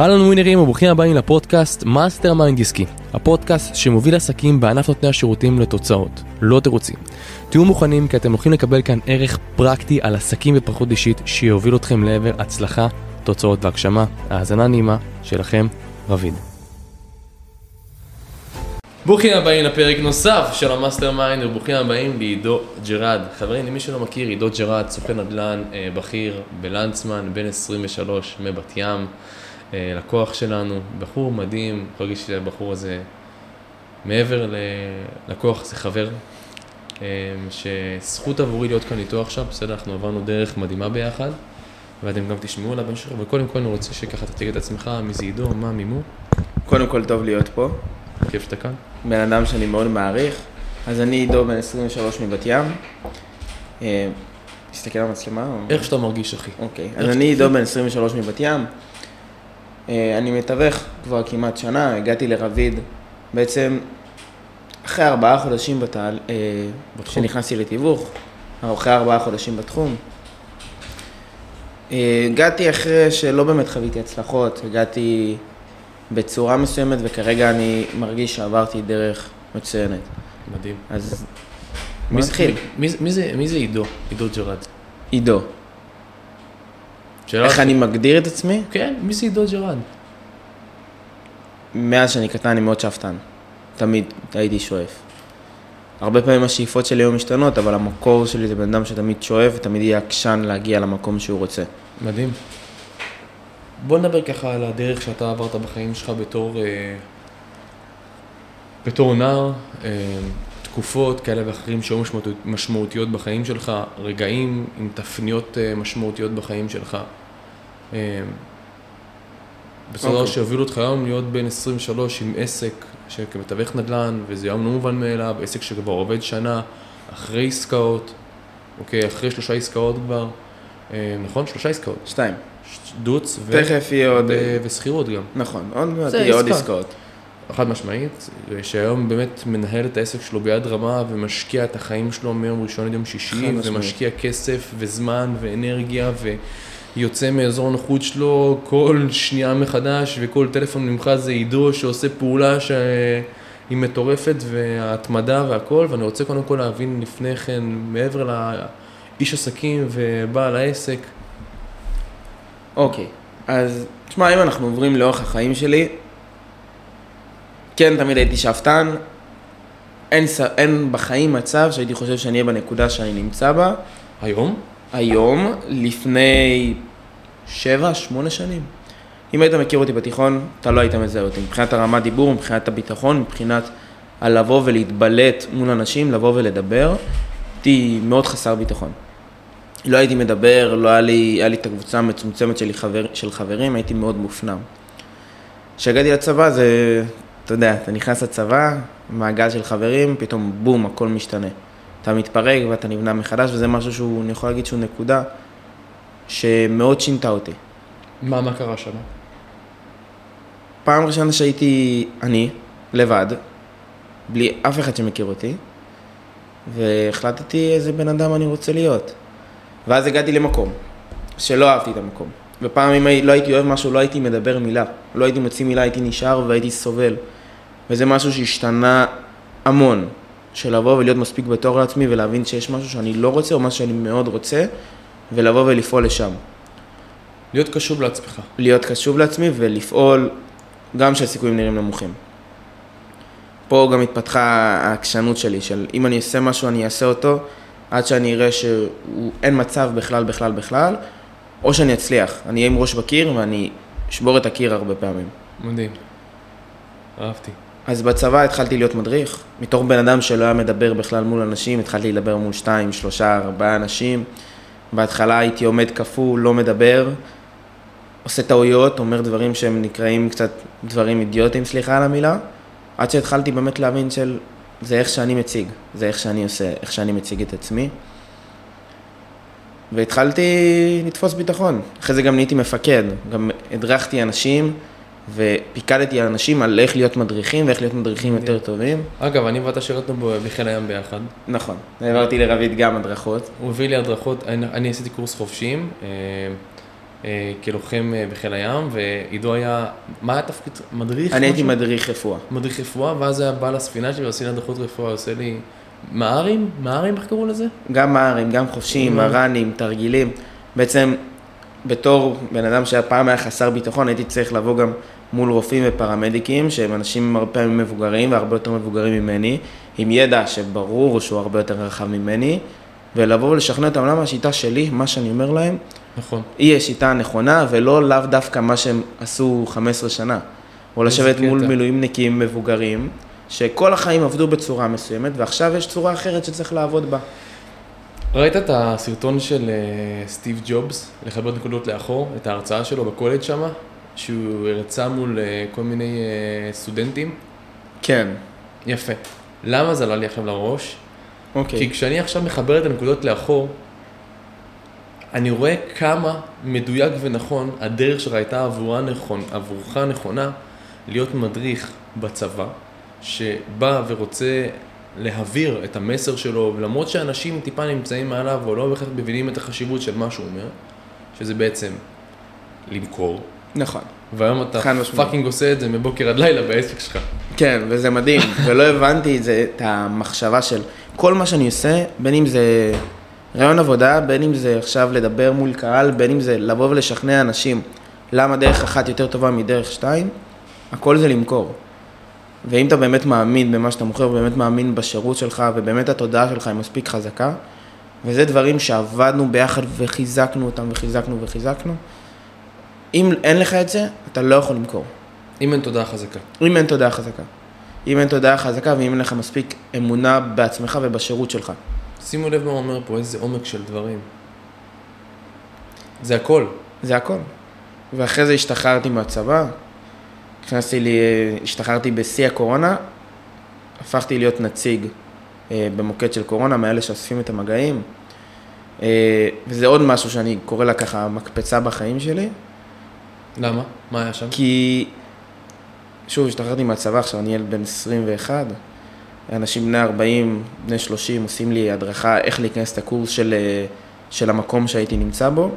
אהלן winner ים וברוכים הבאים לפודקאסט mastermind עסקי, הפודקאסט שמוביל עסקים בענף נותני השירותים לתוצאות, לא תירוצים. תהיו מוכנים כי אתם הולכים לקבל כאן ערך פרקטי על עסקים והתפתחות אישית שיוביל אתכם לעבר הצלחה, תוצאות והגשמה. האזנה נעימה שלכם, רביד. ברוכים הבאים לפרק נוסף של ה mastermind וברוכים הבאים לעידו ג'ראד. חברים, למי שלא מכיר, עידו ג'ראד, סוכן נדל"ן אה, בכיר בלנצמן, בן 23 מבת ים. אה, לקוח שלנו, בחור מדהים, יכול להגיד שהבחור הזה מעבר ללקוח זה חבר, אה, שזכות עבורי להיות כאן איתו עכשיו, בסדר, אנחנו עברנו דרך מדהימה ביחד, ואתם גם תשמעו עליו בהמשך, וקודם כל אני רוצה שככה תציג את עצמך, מי זה עידו, מה מימו. קודם כל טוב להיות פה. כיף שאתה כאן. בן אדם שאני מאוד מעריך. אז אני עידו בן 23 מבת ים. אה, תסתכל על המצלמה. איך שאתה מרגיש, אחי. אוקיי. אז אני עידו בן 23 מבת ים. אה, אני מתווך כבר כמעט שנה, הגעתי לרביד בעצם אחרי ארבעה חודשים בתעל... אה, כשנכנסתי לתיווך, אחרי ארבעה חודשים בתחום. אה, הגעתי אחרי שלא באמת חוויתי הצלחות, הגעתי בצורה מסוימת וכרגע אני מרגיש שעברתי דרך מצוינת. מדהים. אז מי נתחיל. מי, מי, זה, מי זה עידו? עידו ג'רד. עידו. איך אני מגדיר את עצמי? כן, מי זה עידו ג'רד? מאז שאני קטן אני מאוד שאפתן. תמיד הייתי שואף. הרבה פעמים השאיפות שלי היו משתנות, אבל המקור שלי זה בן אדם שתמיד שואף ותמיד יהיה עקשן להגיע למקום שהוא רוצה. מדהים. בוא נדבר ככה על הדרך שאתה עברת בחיים שלך בתור, אה, בתור נער, אה, תקופות כאלה ואחרים שהיו משמעות, משמעותיות בחיים שלך, רגעים עם תפניות אה, משמעותיות בחיים שלך. אה, בסדר אוקיי. שהובילו אותך היום להיות בן 23 עם עסק שכמתווך נדל"ן, וזה היום לא מובן מאליו, עסק שכבר עובד שנה, אחרי עסקאות, אוקיי, אחרי שלושה עסקאות כבר, אה, נכון? שלושה עסקאות. שתיים. דוץ ו... תכף יהיה עוד... ו- ושכירות גם. נכון, עוד מעט יהיה עוד. עסקאות. חד משמעית, שהיום באמת מנהל את העסק שלו ביד רמה ומשקיע את החיים שלו מיום ראשון עד יום שישי, חד משמעית. ומשקיע כסף וזמן ואנרגיה ויוצא מאזור הנוחות שלו כל שנייה מחדש וכל טלפון ממך זה עידו שעושה פעולה שהיא מטורפת וההתמדה והכל, ואני רוצה קודם כל להבין לפני כן, מעבר לאיש עסקים ובעל העסק, אוקיי, אז תשמע, אם אנחנו עוברים לאורך החיים שלי, כן, תמיד הייתי שאפתן. אין, אין בחיים מצב שהייתי חושב שאני אהיה בנקודה שאני נמצא בה. היום, היום, לפני שבע, שמונה שנים. אם היית מכיר אותי בתיכון, אתה לא היית מזהה אותי. מבחינת הרמת דיבור, מבחינת הביטחון, מבחינת הלבוא ולהתבלט מול אנשים, לבוא ולדבר, הייתי מאוד חסר ביטחון. לא הייתי מדבר, לא היה לי, היה לי את הקבוצה המצומצמת שלי חבר, של חברים, הייתי מאוד מופנם. כשהגעתי לצבא זה, אתה יודע, אתה נכנס לצבא, מעגל של חברים, פתאום בום, הכל משתנה. אתה מתפרק ואתה נבנה מחדש, וזה משהו שהוא, אני יכול להגיד שהוא נקודה שמאוד שינתה אותי. מה, מה קרה שם? פעם ראשונה שהייתי אני, לבד, בלי אף אחד שמכיר אותי, והחלטתי איזה בן אדם אני רוצה להיות. ואז הגעתי למקום שלא אהבתי את המקום. ופעם אם לא הייתי אוהב משהו, לא הייתי מדבר מילה. לא הייתי מוציא מילה, הייתי נשאר והייתי סובל. וזה משהו שהשתנה המון. של לבוא ולהיות מספיק בתור לעצמי ולהבין שיש משהו שאני לא רוצה או משהו שאני מאוד רוצה, ולבוא ולפעול לשם. להיות קשוב לעצמך. להיות קשוב לעצמי ולפעול גם כשהסיכויים נראים נמוכים. פה גם התפתחה העקשנות שלי, של אם אני אעשה משהו אני אעשה אותו עד שאני אראה שאין מצב בכלל בכלל בכלל, או שאני אצליח. אני אהיה עם ראש בקיר ואני אשבור את הקיר הרבה פעמים. מדהים. אהבתי. אז בצבא התחלתי להיות מדריך, מתוך בן אדם שלא היה מדבר בכלל מול אנשים, התחלתי לדבר מול שתיים, שלושה, ארבעה אנשים. בהתחלה הייתי עומד כפול, לא מדבר, עושה טעויות, אומר דברים שהם נקראים קצת דברים אידיוטיים, סליחה על המילה, עד שהתחלתי באמת להבין של זה איך שאני מציג, זה איך שאני עושה, איך שאני מציג את עצמי. והתחלתי לתפוס ביטחון. אחרי זה גם נהייתי מפקד, גם הדרכתי אנשים ופיקדתי על אנשים על איך להיות מדריכים ואיך להיות מדריכים יותר טובים. אגב, אני ואתה שירתנו בחיל הים ביחד. נכון, העברתי לרביד גם הדרכות. הוא הביא לי הדרכות, אני, אני עשיתי קורס חובשים, אה, אה, כלוחם אה, בחיל הים, ועידו היה, מה היה התפקיד? מדריך? אני הייתי? מדריך רפואה. מדריך רפואה, ואז היה בא לספינה שלי ועושה לי הדרכות רפואה, עושה לי מהרים? מהרים, איך קראו לזה? גם מהרים, גם חופשים, Mm. מר"נים, תרגילים. בעצם, בתור בן אדם שהפעם היה חסר ביטחון, הייתי צריך לבוא גם מול רופאים ופרמדיקים, שהם אנשים הרבה פעמים מבוגרים והרבה יותר מבוגרים ממני, עם ידע שברור שהוא הרבה יותר רחב ממני, ולבוא ולשכנע אותם למה השיטה שלי, מה שאני אומר להם, נכון. היא השיטה הנכונה, ולא לאו דווקא מה שהם עשו 15 שנה. או לשבת מול קטע. מילואימניקים מבוגרים, שכל החיים עבדו בצורה מסוימת, ועכשיו יש צורה אחרת שצריך לעבוד בה. ראית את הסרטון של אה, סטיב ג'ובס, לחבר נקודות לאחור, את ההרצאה שלו בקולג' שמה, שהוא הרצה מול אה, כל מיני אה, סטודנטים? כן. יפה. למה זה עלה לי עכשיו לראש? אוקיי. כי כשאני עכשיו מחבר את הנקודות לאחור, אני רואה כמה מדויק ונכון הדרך שלך הייתה עבורה נכון, עבורך נכונה להיות מדריך בצבא, שבא ורוצה להעביר את המסר שלו, ולמרות שאנשים טיפה נמצאים מעליו או לא בהכרח מבינים את החשיבות של מה שהוא אומר, שזה בעצם למכור, נכון. והיום אתה. פאקינג עושה את זה מבוקר עד לילה בעסק שלך. כן, וזה מדהים, ולא הבנתי את זה, את המחשבה של כל מה שאני עושה, בין אם זה רעיון עבודה, בין אם זה עכשיו לדבר מול קהל, בין אם זה לבוא ולשכנע אנשים למה דרך אחת יותר טובה מדרך שתיים, הכל זה למכור. ואם אתה באמת מאמין במה שאתה מוכר, ובאמת מאמין בשירות שלך, ובאמת התודעה שלך היא מספיק חזקה, וזה דברים שעבדנו ביחד וחיזקנו אותם וחיזקנו וחיזקנו, אם אין לך את זה, אתה לא יכול למכור. אם אין תודעה חזקה. אם אין תודעה חזקה. אם אין תודעה חזקה ואם אין לך מספיק אמונה בעצמך ובשירות שלך. שימו לב מה הוא אומר פה, איזה עומק של דברים. זה הכל. זה הכל. ואחרי זה השתחררתי מהצבא, נכנסתי לי, השתחררתי בשיא הקורונה, הפכתי להיות נציג אה, במוקד של קורונה, מאלה שאוספים את המגעים. אה, וזה עוד משהו שאני קורא לה ככה מקפצה בחיים שלי, למה? מה היה שם? כי, שוב, השתחררתי מהצבא, עכשיו אני ילד בן 21, אנשים בני 40, בני 30 עושים לי הדרכה איך להיכנס את הקורס של, אה, של המקום שהייתי נמצא בו,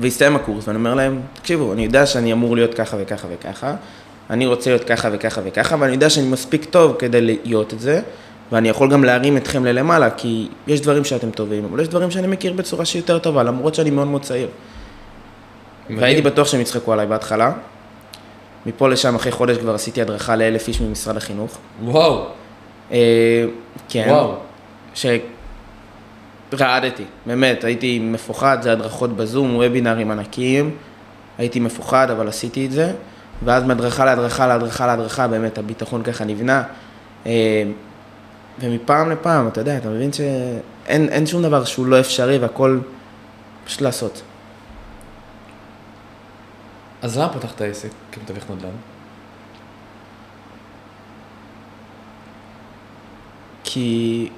והסתיים הקורס, ואני אומר להם, תקשיבו, אני יודע שאני אמור להיות ככה וככה וככה, אני רוצה להיות ככה וככה וככה, ואני יודע שאני מספיק טוב כדי להיות את זה, ואני יכול גם להרים אתכם ללמעלה, כי יש דברים שאתם טובים, אבל יש דברים שאני מכיר בצורה שהיא יותר טובה, למרות שאני מאוד מאוד צעיר. והייתי בטוח שהם יצחקו עליי בהתחלה. מפה לשם, אחרי חודש כבר עשיתי הדרכה לאלף איש ממשרד החינוך. וואו, אה, כן. וואו. שרעדתי, באמת, הייתי מפוחד, זה הדרכות בזום, וובינארים ענקיים. הייתי מפוחד, אבל עשיתי את זה. ואז מהדרכה להדרכה להדרכה להדרכה, באמת הביטחון ככה נבנה. אה, ומפעם לפעם, אתה יודע, אתה מבין שאין אין שום דבר שהוא לא אפשרי והכל פשוט לעשות. אז למה פתחת עסק כמתווך נדל"ן? כי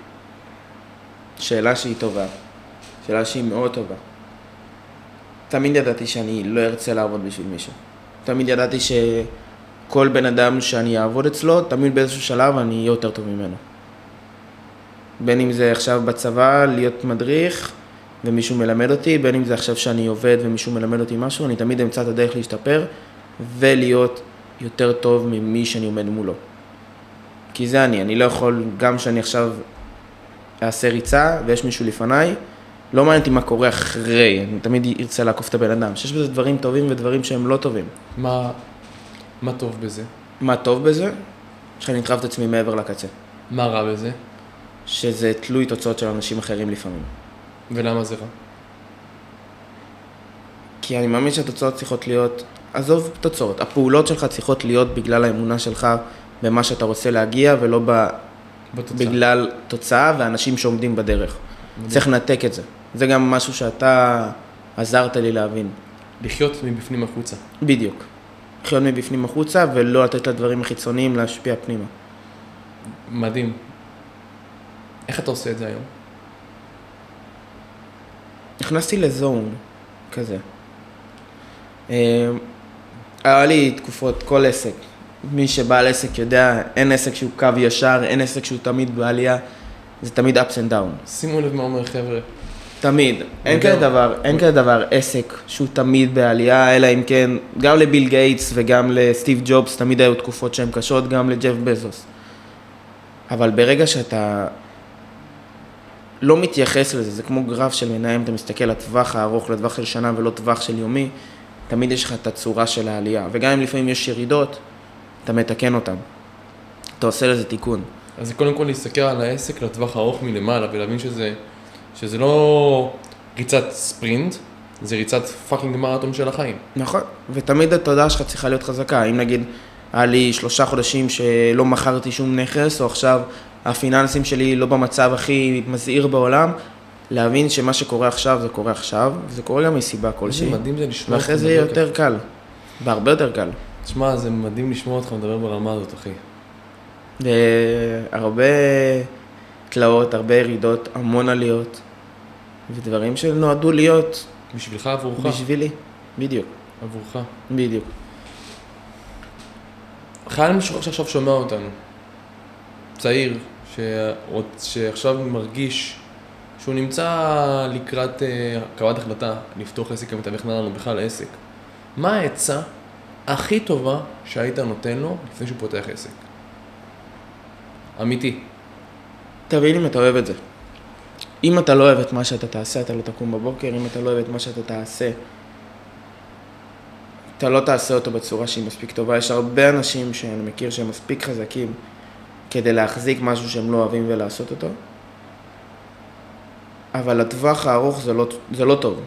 שאלה שהיא טובה, שאלה שהיא מאוד טובה. תמיד ידעתי שאני לא ארצה לעבוד בשביל מישהו. תמיד ידעתי שכל בן אדם שאני אעבוד אצלו, תמיד באיזשהו שלב אני אהיה יותר טוב ממנו. בין אם זה עכשיו בצבא, להיות מדריך ומישהו מלמד אותי, בין אם זה עכשיו שאני עובד ומישהו מלמד אותי משהו, אני תמיד אמצא את הדרך להשתפר ולהיות יותר טוב ממי שאני עומד מולו. כי זה אני, אני לא יכול, גם שאני עכשיו אעשה ריצה ויש מישהו לפניי, לא מעניין אותי מה קורה אחרי, אני תמיד ארצה לעקוף את הבן אדם. שיש בזה דברים טובים ודברים שהם לא טובים. מה, מה טוב בזה? מה טוב בזה? שאני אדחף את עצמי מעבר לקצה. מה רע בזה? שזה תלוי תוצאות של אנשים אחרים לפעמים. ולמה זה רע? כי אני מאמין שהתוצאות צריכות להיות, עזוב תוצאות, הפעולות שלך צריכות להיות בגלל האמונה שלך במה שאתה רוצה להגיע, ולא ב... בתוצאה. בגלל תוצאה ואנשים שעומדים בדרך. צריך לנתק את זה. זה גם משהו שאתה עזרת לי להבין. לחיות מבפנים החוצה. בדיוק. לחיות מבפנים החוצה ולא לתת לדברים החיצוניים להשפיע פנימה. מדהים. איך אתה עושה את זה היום? נכנסתי לזון כזה. אה, היה לי תקופות, כל עסק. מי שבעל עסק יודע, אין עסק שהוא קו ישר, אין עסק שהוא תמיד בעלייה, זה תמיד ups and down. שימו לב מה אומר חבר'ה. תמיד. אין כזה דבר, אין כזה דבר עסק שהוא תמיד בעלייה, אלא אם כן, גם לביל גייטס וגם לסטיב ג'ובס תמיד היו תקופות שהן קשות, גם לג'ף בזוס. אבל ברגע שאתה לא מתייחס לזה, זה כמו גרף של מנהל, אתה מסתכל לטווח הארוך, לטווח של שנה ולא טווח של יומי, תמיד יש לך את הצורה של העלייה. וגם אם לפעמים יש ירידות, אתה מתקן אותן. אתה עושה לזה תיקון. אז זה קודם כל להסתכל על העסק לטווח הארוך מלמעלה ולהבין שזה, שזה לא ריצת ספרינט, זה ריצת fucking מרתון של החיים. נכון, ותמיד התודעה שלך צריכה להיות חזקה. אם נגיד, היה לי שלושה חודשים שלא מכרתי שום נכס, או עכשיו הפיננסים שלי לא במצב הכי מזהיר בעולם, להבין שמה שקורה עכשיו זה קורה עכשיו, וזה קורה גם מסיבה כלשהי, מדהים זה לשמוע ואחרי אותך זה יהיה יותר קל, והרבה יותר קל. תשמע, זה מדהים לשמוע אותך מדבר ברמה הזאת, אחי. הרבה תלאות, הרבה ירידות, המון עליות, ודברים שנועדו להיות בשבילך עבורך, בשבילי. בדיוק, עבורך. בדיוק. חייל משוחרר שעכשיו שומע אותנו, צעיר, שעכשיו מרגיש שהוא נמצא לקראת אה, קבלת החלטה לפתוח עסק כמתווך נדל"ן או בכלל עסק, מה העצה הכי טובה שהיית נותן לו לפני שהוא פותח עסק? אמיתי. תבין אם אתה אוהב את זה. אם אתה לא אוהב את מה שאתה תעשה, אתה לא תקום בבוקר, אם אתה לא אוהב את מה שאתה תעשה, אתה לא תעשה אותו בצורה שהיא מספיק טובה. יש הרבה אנשים שאני מכיר שהם מספיק חזקים כדי להחזיק משהו שהם לא אוהבים ולעשות אותו, אבל לטווח הארוך זה לא, זה לא טוב.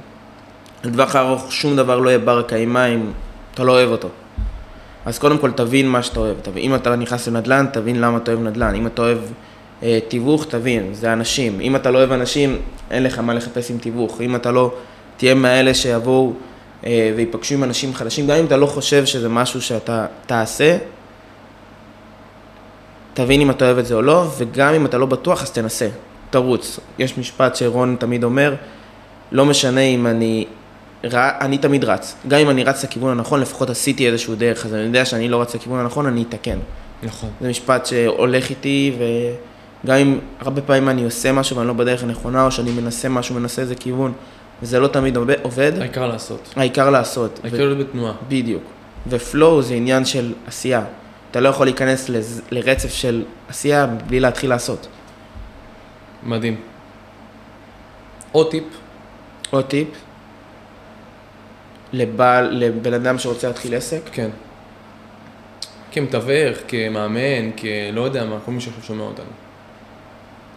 לטווח הארוך שום דבר לא יהיה בר קיימא אם אתה לא אוהב אותו. אז קודם כל תבין מה שאתה אוהב. תבין, אם אתה נכנס לנדל"ן, תבין למה אתה אוהב נדל"ן. אם אתה אוהב אה, תיווך, תבין, זה אנשים. אם אתה לא אוהב אנשים, אין לך מה לחפש עם תיווך. אם אתה לא תהיה מאלה שיבואו אה, ויפגשו עם אנשים חדשים, גם אם אתה לא חושב שזה משהו שאתה תעשה, תבין אם אתה אוהב את זה או לא, וגם אם אתה לא בטוח, אז תנסה. תרוץ. יש משפט שרון תמיד אומר, לא משנה אם אני... אני תמיד רץ. גם אם אני רץ לכיוון הנכון, לפחות עשיתי איזשהו דרך, אז אני יודע שאני לא רץ לכיוון הנכון, אני אתקן. נכון. זה משפט שהולך איתי, וגם אם הרבה פעמים אני עושה משהו ואני לא בדרך הנכונה, או שאני מנסה משהו, מנסה איזה כיוון, וזה לא תמיד עובד- העיקר לעשות. העיקר לעשות. ו- העיקר להיות בתנועה. בדיוק. ופלואו זה עניין של עשייה. אתה לא יכול להיכנס לז- לרצף של עשייה בלי להתחיל לעשות. מדהים. עוד טיפ, עוד טיפ, לבעל, לבן אדם שרוצה להתחיל עסק, כן. כמתווך, כמאמן, כלא יודע מה, כל מי שעכשיו שומע אותנו.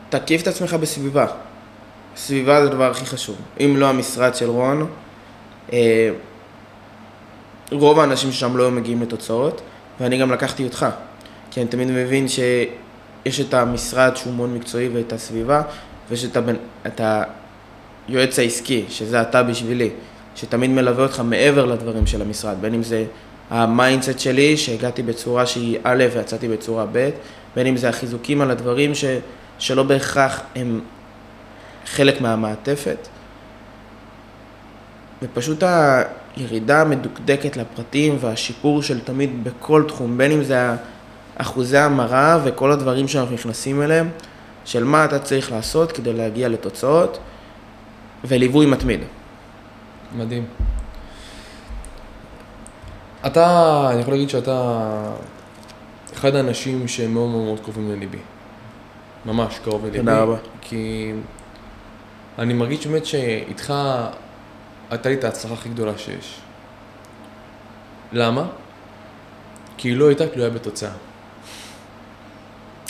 תקיף את עצמך בסביבה. סביבה זה הדבר הכי חשוב. אם לא המשרד של רון, אה, רוב האנשים שם לא היו מגיעים לתוצאות, ואני גם לקחתי אותך. כי אני תמיד מבין שיש את המשרד שהוא מאוד מקצועי ואת הסביבה, ויש את, הבן, את היועץ העסקי, שזה אתה בשבילי, שתמיד מלווה אותך מעבר לדברים של המשרד, בין אם זה ה mindset שלי, שהגעתי בצורה שהיא א' ויצאתי בצורה ב', בין אם זה החיזוקים על הדברים ש, שלא בהכרח הם חלק מהמעטפת. ופשוט הירידה המדוקדקת לפרטים והשיפור של תמיד בכל תחום, בין אם זה אחוזי המרה וכל הדברים שאנחנו נכנסים אליהם, של מה אתה צריך לעשות כדי להגיע לתוצאות, וליווי מתמיד. מדהים. אתה, אני יכול להגיד שאתה אחד האנשים שהם מאוד מאוד מאוד קרובים לליבי. ממש קרוב לליבי. תודה רבה. כי אני מרגיש באמת שאיתך הייתה לי את ההצלחה הכי גדולה שיש. למה? כי היא לא הייתה תלויה בתוצאה.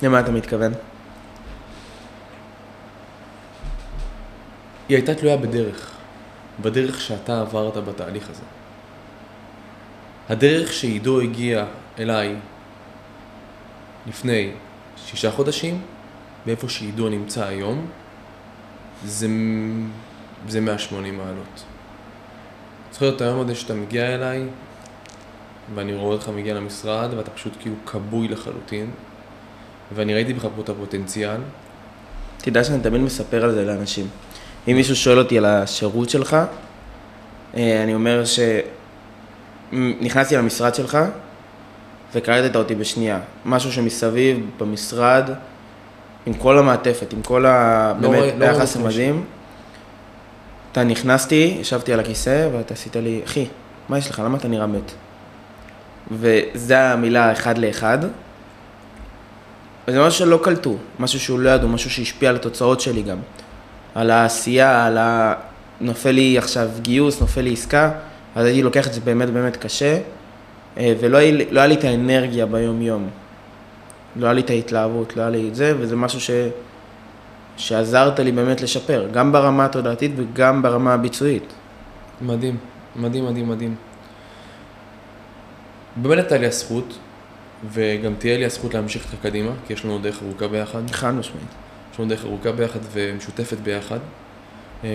למה אתה מתכוון? היא הייתה תלויה בדרך. בדרך שאתה עברת בתהליך הזה. הדרך שעידו הגיע אליי לפני שישה חודשים, ואיפה שעידו נמצא היום, זה, זה 180 מעלות. זוכר את היום הזה שאתה מגיע אליי, ואני רואה אותך מגיע למשרד, ואתה פשוט כאילו כבוי לחלוטין, ואני ראיתי בך פה את הפוטנציאל, תדע שאני תמיד מספר על זה לאנשים. אם מישהו שואל אותי על השירות שלך, אה, אני אומר שנכנסתי למשרד שלך וקלטת אותי בשנייה. משהו שמסביב במשרד, עם כל המעטפת, עם כל ה... לא באמת, לא ראינו המדהים. אתה נכנסתי, ישבתי על הכיסא, ואתה עשית לי, אחי, מה יש לך? למה אתה נראה מת? וזה המילה אחד לאחד. וזה משהו שלא קלטו, משהו שהוא לא ידעו, משהו שהשפיע על התוצאות שלי גם. על העשייה, על ה... נופל לי עכשיו גיוס, נופל לי עסקה, אז הייתי לוקח את זה באמת באמת קשה, אה, ולא היה, לא היה לי את האנרגיה ביום-יום. לא היה לי את ההתלהבות, לא היה לי את זה, וזה משהו ש... שעזרת לי באמת לשפר, גם ברמה התודעתית וגם ברמה הביצועית. מדהים, מדהים, מדהים, מדהים. באמת הייתה לי הזכות, וגם תהיה לי הזכות להמשיך איתך קדימה, כי יש לנו דרך ארוכה ביחד. חד משמעית. יש לנו דרך ארוכה ביחד ומשותפת ביחד. אמ,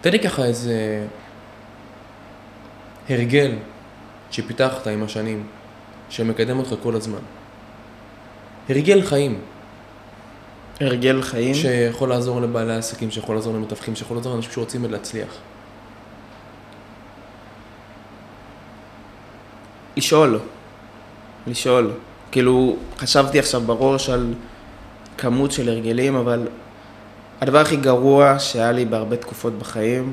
תן לי ככה איזה הרגל שפיתחת עם השנים, שמקדם אותך כל הזמן. הרגל חיים, הרגל חיים. שיכול לעזור לבעלי עסקים, שיכול לעזור למתווכים, שיכול לעזור לאנשים שרוצים להצליח. לשאול. לשאול. כאילו, חשבתי עכשיו בראש על כמות של הרגלים, אבל הדבר הכי גרוע שהיה לי בהרבה תקופות בחיים,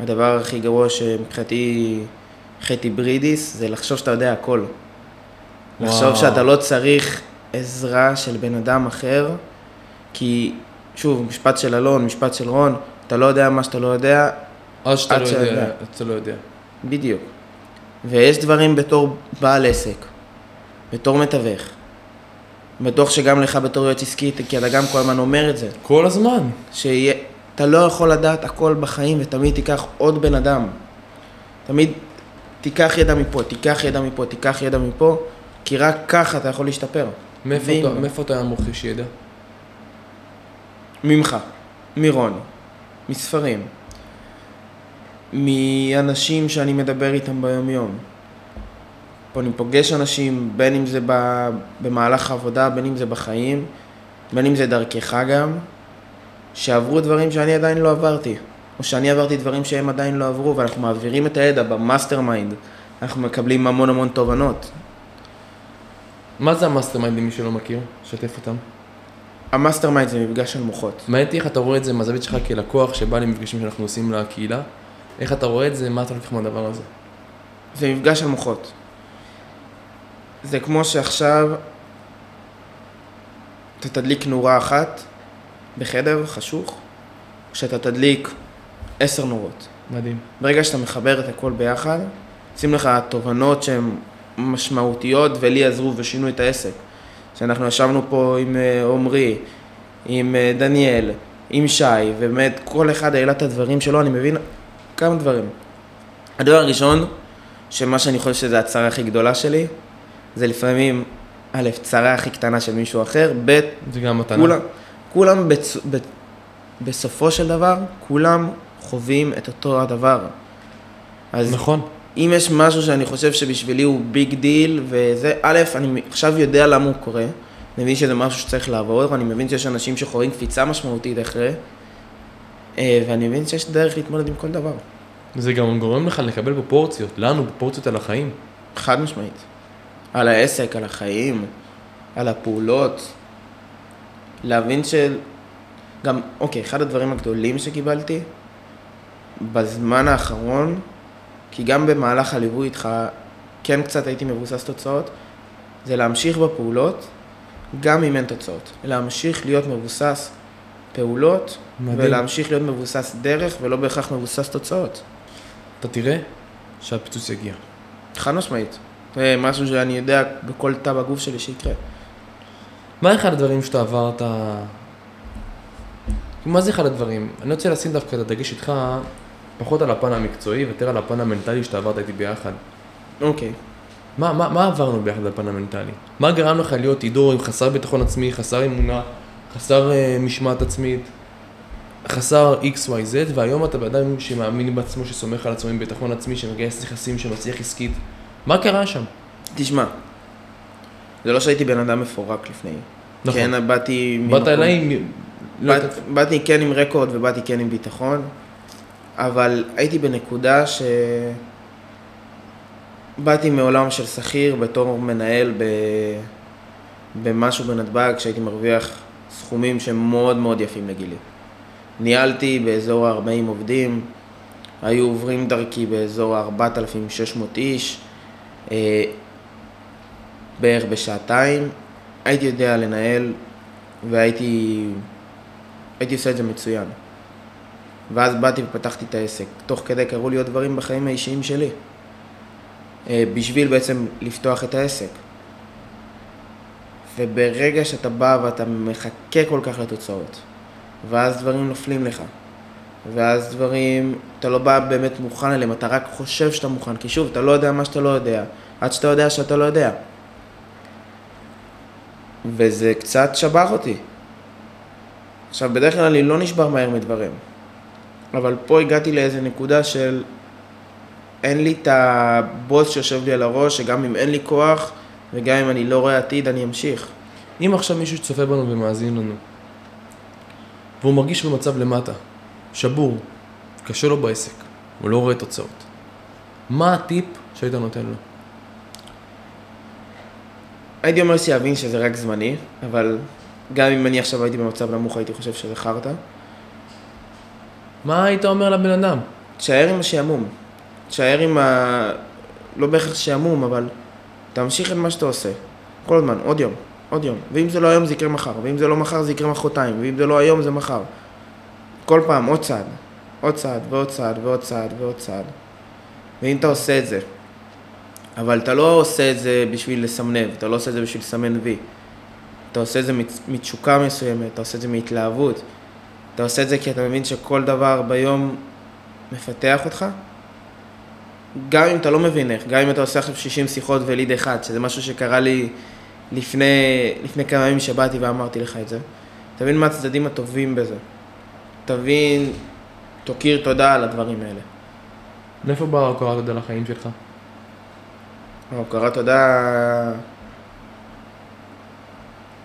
הדבר הכי גרוע שמבחינתי חטא ברידיס, זה לחשוב שאתה יודע הכל. לחשוב וואו. שאתה לא צריך עזרה של בן אדם אחר, כי, שוב, משפט של אלון, משפט של רון, אתה לא יודע מה שאתה לא יודע, עד שאתה לא שאתה יודע, יודע. עד שאתה לא יודע. בדיוק. ויש דברים בתור בעל עסק, בתור מתווך, בטוח שגם לך בתור יועץ עסקי, כי אתה גם כל הזמן אומר את זה, כל הזמן. שאתה לא יכול לדעת הכל בחיים ותמיד תיקח עוד בן אדם. תמיד תיקח ידע מפה, תיקח ידע מפה, תיקח ידע מפה, כי רק ככה אתה יכול להשתפר. מאיפה אתה- מאיפה אתה מוכיח ידע? ממך, מרון, מספרים, מאנשים שאני מדבר איתם ביום-יום. פה אני פוגש אנשים, בין אם זה במהלך העבודה, בין אם זה בחיים, בין אם זה דרכך גם, שעברו דברים שאני עדיין לא עברתי, או שאני עברתי דברים שהם עדיין לא עברו, ואנחנו מעבירים את הידע ב mastermind, אנחנו מקבלים המון המון תובנות. מה זה ה mastermind למי שלא מכיר? שתף אותם. ה mastermind זה מפגש של מוחות. מעניין אותי איך אתה רואה את זה מהזווית שלך כלקוח שבא למפגשים שאנחנו עושים לקהילה. איך אתה רואה את זה, מה אתה לוקח מהדבר הזה? זה מפגש של מוחות. זה כמו שעכשיו אתה תדליק נורה אחת בחדר חשוך, כשאתה תדליק עשר נורות. מדהים. ברגע שאתה מחבר את הכל ביחד, שים לך תובנות שהן משמעותיות ולי עזרו ושינו את העסק. שאנחנו ישבנו פה עם אה, עמרי, עם אה, דניאל, עם שי, ובאמת כל אחד העלה את הדברים שלו, אני מבין כמה דברים. הדבר הראשון, שמה שאני חושב שזה הצרה הכי גדולה שלי, זה לפעמים, א', צרה הכי קטנה של מישהו אחר, ב', זה גם מתנה. כולם, כולם בצ... ב... בסופו של דבר, כולם חווים את אותו הדבר. אז נכון. אם יש משהו שאני חושב שבשבילי הוא big deal, וזה, א', אני עכשיו יודע למה הוא קורה, אני מבין שזה משהו שצריך לעבור, ואני מבין שיש אנשים שחווים קפיצה משמעותית אחרי, אה, ואני מבין שיש דרך להתמודד עם כל דבר, זה גם גורם לך לקבל פרופורציות, לנו פרופורציות על החיים. חד משמעית. על העסק, על החיים, על הפעולות. להבין של... גם, אוקיי, אחד הדברים הגדולים שקיבלתי בזמן האחרון, כי גם במהלך הליווי איתך כן קצת הייתי מבוסס תוצאות, זה להמשיך בפעולות, גם אם אין תוצאות. להמשיך להיות מבוסס פעולות, מדהים. ולהמשיך להיות מבוסס דרך, ולא בהכרח מבוסס תוצאות. אתה תראה שהפיצוץ יגיע. חד משמעית. זה משהו שאני יודע בכל תא בגוף שלי שיקרה. מה אחד הדברים שאתה עברת... מה זה אחד הדברים? אני רוצה לשים דווקא את הדגש איתך פחות על הפן המקצועי ויותר על הפן המנטלי שאתה עברת איתי ביחד. אוקיי. מה, מה, מה עברנו ביחד בפן המנטלי? מה גרם לך להיות עידו עם חסר ביטחון עצמי, חסר אמונה, חסר uh, משמעת עצמית, חסר XYZ, והיום אתה בן אדם שמאמין בעצמו, שסומך על עצמו עם ביטחון עצמי, שמגייס נכסים, שמצליח עסקית. מה קרה שם? תשמע, זה לא שהייתי בן אדם מפורק לפני. נכון. כן, באתי... באת אליי עם... לא באת- באתי כן עם רקורד ובאתי כן עם ביטחון, אבל הייתי בנקודה ש... באתי מעולם של שכיר בתור מנהל ב... במשהו בנתב"ג, שהייתי מרוויח סכומים שהם מאוד מאוד יפים לגילי. ניהלתי באזור ה-40 עובדים, היו עוברים דרכי באזור ה-4,600 איש, אה, בערך בשעתיים. הייתי יודע לנהל והייתי הייתי עושה את זה מצוין. ואז באתי ופתחתי את העסק. תוך כדי קרו לי עוד דברים בחיים האישיים שלי. אה, בשביל בעצם לפתוח את העסק. וברגע שאתה בא ואתה מחכה כל כך לתוצאות, ואז דברים נופלים לך, ואז דברים, אתה לא בא באמת מוכן אליהם, אתה רק חושב שאתה מוכן, כי שוב, אתה לא יודע מה שאתה לא יודע, עד שאתה יודע שאתה לא יודע. וזה קצת שבר אותי. עכשיו, בדרך כלל אני לא נשבר מהר מדברים, אבל פה הגעתי לאיזה נקודה של אין לי את הבוס שיושב לי על הראש, שגם אם אין לי כוח, וגם אם אני לא רואה עתיד, אני אמשיך. אם עכשיו מישהו שצופה בנו ומאזין לנו, והוא מרגיש במצב למטה, שבור, קשה לו בעסק, הוא לא רואה תוצאות, מה הטיפ שהיית נותן לו? הייתי אומר שיבין שזה רק זמני, אבל גם אם אני עכשיו הייתי במצב נמוך, הייתי חושב שזה חרטא. מה היית אומר לבן אדם? תשאר עם השעמום. תשאר עם ה... לא בהכרח שעמום, אבל תמשיך את מה שאתה עושה. כל הזמן, עוד יום, עוד יום. ואם זה לא היום זה יקרה מחר, ואם זה לא מחר זה יקרה מחרתיים, ואם זה לא היום זה מחר. כל פעם עוד צעד, עוד צעד ועוד צעד ועוד צעד ועוד צעד. ואם אתה עושה את זה, אבל אתה לא עושה את זה בשביל לסמנב, אתה לא עושה את זה בשביל לסמן וי. אתה עושה את זה מתשוקה מסוימת, אתה עושה את זה מהתלהבות. אתה עושה את זה כי אתה מבין שכל דבר ביום מפתח אותך. גם אם אתה לא מבין איך, גם אם אתה עושה עכשיו 60 שיחות וליד אחד, שזה משהו שקרה לי לפני, לפני כמה ימים שבאתי ואמרתי לך את זה. תבין מה הצדדים הטובים בזה. תבין, תוקיר תודה על הדברים האלה. מאיפה באה ההוקרת תודה לחיים שלך? ההוקרת תודה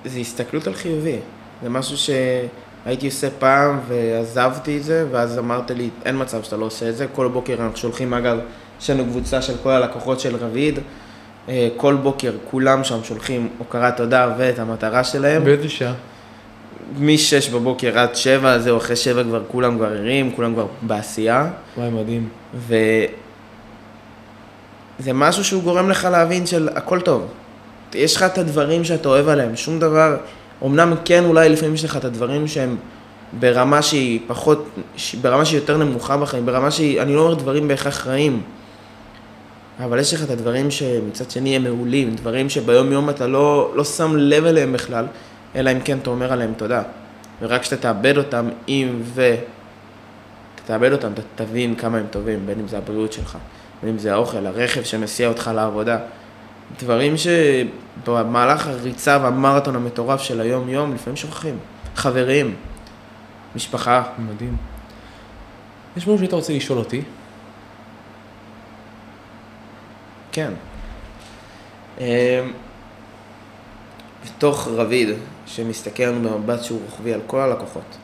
זה הסתכלות על חיובי. זה משהו שהייתי עושה פעם ועזבתי את זה, ואז אמרת לי, אין מצב שאתה לא עושה את זה. כל בוקר אנחנו שולחים, אגב, יש לנו קבוצה של כל הלקוחות של רביד. אה, כל בוקר כולם שם שולחים הוקרת תודה ואת המטרה שלהם. באיזה שעה? מ-6 בבוקר עד 7, זהו, אחרי 7 כבר כולם כבר ערים, כולם כבר בעשייה. וואי, מדהים. וזה משהו שהוא גורם לך להבין של הכל טוב. יש לך את הדברים שאתה אוהב עליהם, שום דבר, אמנם כן אולי לפעמים יש לך את הדברים שהם ברמה שהיא פחות, ברמה שהיא יותר נמוכה בחיים, ברמה שהיא, אני לא אומר דברים בהכרח רעים, אבל יש לך את הדברים שמצד שני הם מעולים, דברים שביום יום אתה לא, לא שם לב אליהם בכלל, אלא אם כן אתה אומר עליהם תודה. ורק כשאתה תאבד אותם, אם ו... אתה תאבד אותם, אתה תבין כמה הם טובים, בין אם זה הבריאות שלך, בין אם זה האוכל, הרכב שמסיע אותך לעבודה. דברים שבמהלך הריצה והמרתון המטורף של היום-יום, לפעמים שוכחים. חברים, משפחה. מדהים. יש משהו שהיית רוצה לשאול אותי? כן. אמ, בתוך רביד, שמסתכל לנו במבט שהוא רוחבי על כל הלקוחות.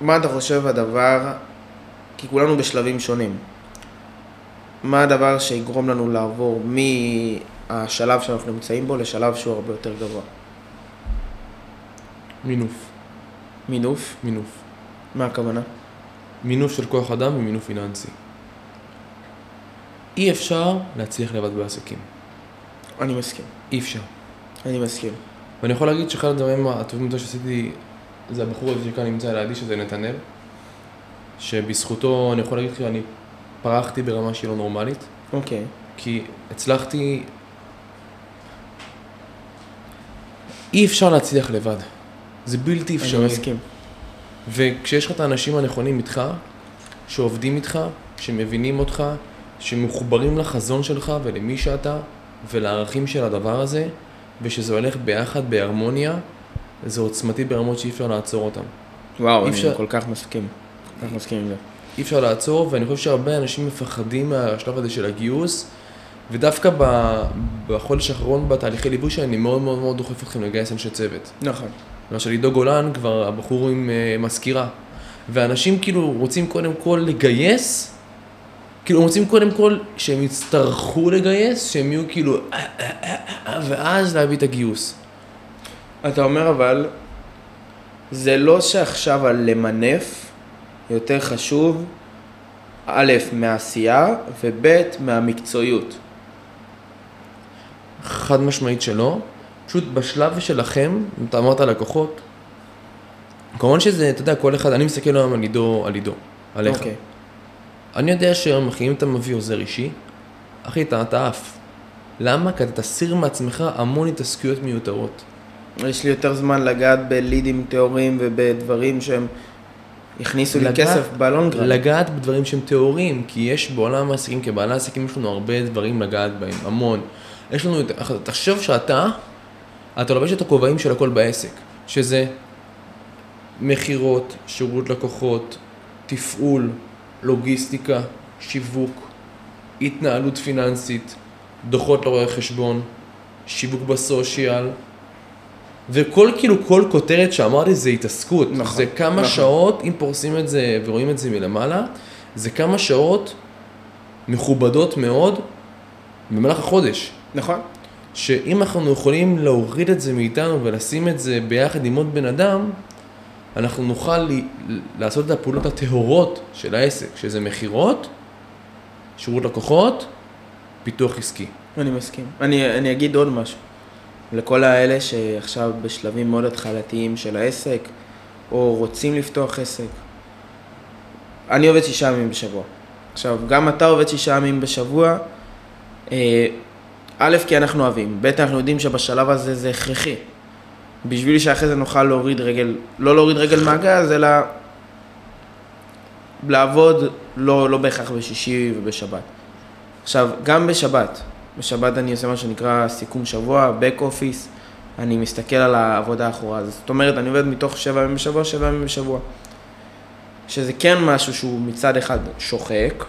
מה אתה חושב הדבר, כי כולנו בשלבים שונים. מה הדבר שיגרום לנו לעבור מהשלב שאנחנו נמצאים בו לשלב שהוא הרבה יותר גבוה? מינוף. מינוף? מינוף. מה הכוונה? מינוף של כוח אדם ומינוף פיננסי. אי אפשר להצליח לבד בעסקים. אני מסכים. אי אפשר. אני מסכים. ואני יכול להגיד שאחד הדברים הטובים יותר שעשיתי, זה הבחור הזה שכאן נמצא לידי, שזה נתנאל, שבזכותו אני יכול להגיד לך שאני פרחתי ברמה שהיא לא נורמלית, אוקיי. כי הצלחתי... אי אפשר להצליח לבד. זה בלתי אפשרי. אני מסכים. וכשיש לך את האנשים הנכונים איתך, שעובדים איתך, שמבינים אותך, שמחוברים לחזון שלך ולמי שאתה ולערכים של הדבר הזה, ושזה הולך ביחד בהרמוניה, זה עוצמתי ברמות שאי אפשר לעצור אותם. וואו, אני אפשר- כל כך מסכים. כל כך מסכים עם זה. אי אפשר לעצור, ואני חושב שהרבה אנשים מפחדים מהשלב הזה של הגיוס, ודווקא ב- בחודש האחרון בתהליכי ליווי שלי, אני מאוד מאוד מאוד דוחף אתכם לגייס אנשי צוות. נכון. למשל עידו גולן, כבר הבחור עם uh, מזכירה. ואנשים כאילו רוצים קודם כל לגייס, כאילו רוצים קודם כל שהם יצטרכו לגייס, שהם יהיו כאילו, אה, אה, ואז להביא את הגיוס. אתה אומר אבל זה לא שעכשיו הלמנף יותר חשוב, א', מהעשייה, וב', מהמקצועיות. חד משמעית שלא. פשוט בשלב שלכם, אם אתה אמרת לקוחות, כמובן שזה, אתה יודע, כל אחד, אני מסתכל היום על עידו, על עידו, עליך. אוקיי. אני יודע שהיום, אחי, אם אתה מביא עוזר אישי, אחי, אתה, אתה עף. למה? כי אתה תסיר מעצמך המון התעסקויות מיותרות. יש לי יותר זמן לגעת בלידים טהורים ובדברים שהם הכניסו לי לגעת- כסף בלונגרן. לגעת בדברים שהם טהורים, כי יש בעולם העסקים, כבעלי עסקים יש לנו הרבה דברים לגעת בהם, המון. יש לנו, תחשוב שאתה, אתה לובש את הכובעים של הכל בעסק, שזה מכירות, שירות לקוחות, תפעול, לוגיסטיקה, שיווק, התנהלות פיננסית, דוחות לרואי חשבון, שיווק בסושיאל, וכל כאילו, כל כותרת שאמרתי זה התעסקות. נכון, זה כמה נכון. שעות, אם פורסים את זה ורואים את זה מלמעלה, זה כמה שעות מכובדות מאוד במהלך החודש. נכון. שאם אנחנו יכולים להוריד את זה מאיתנו ולשים את זה ביחד עם עוד בן אדם, אנחנו נוכל ל- לעשות את הפעולות הטהורות של העסק, שזה מכירות, שירות לקוחות, פיתוח עסקי. אני מסכים. אני, אני אגיד עוד משהו. לכל האלה שעכשיו בשלבים מאוד התחלתיים של העסק, או רוצים לפתוח עסק. אני עובד שישה ימים בשבוע. עכשיו, גם אתה עובד שישה ימים בשבוע, אה, א', כי אנחנו אוהבים, ב', אנחנו יודעים שבשלב הזה זה הכרחי. בשביל שאחרי זה נוכל להוריד רגל, לא להוריד רגל מהגז, אלא לעבוד לא, לא בהכרח בשישי ובשבת. עכשיו, גם בשבת, בשבת אני עושה מה שנקרא סיכום שבוע, back office, אני מסתכל על העבודה האחורה. זאת אומרת, אני עובד מתוך שבע ימים בשבוע, שבע ימים בשבוע. שזה כן משהו שהוא מצד אחד שוחק,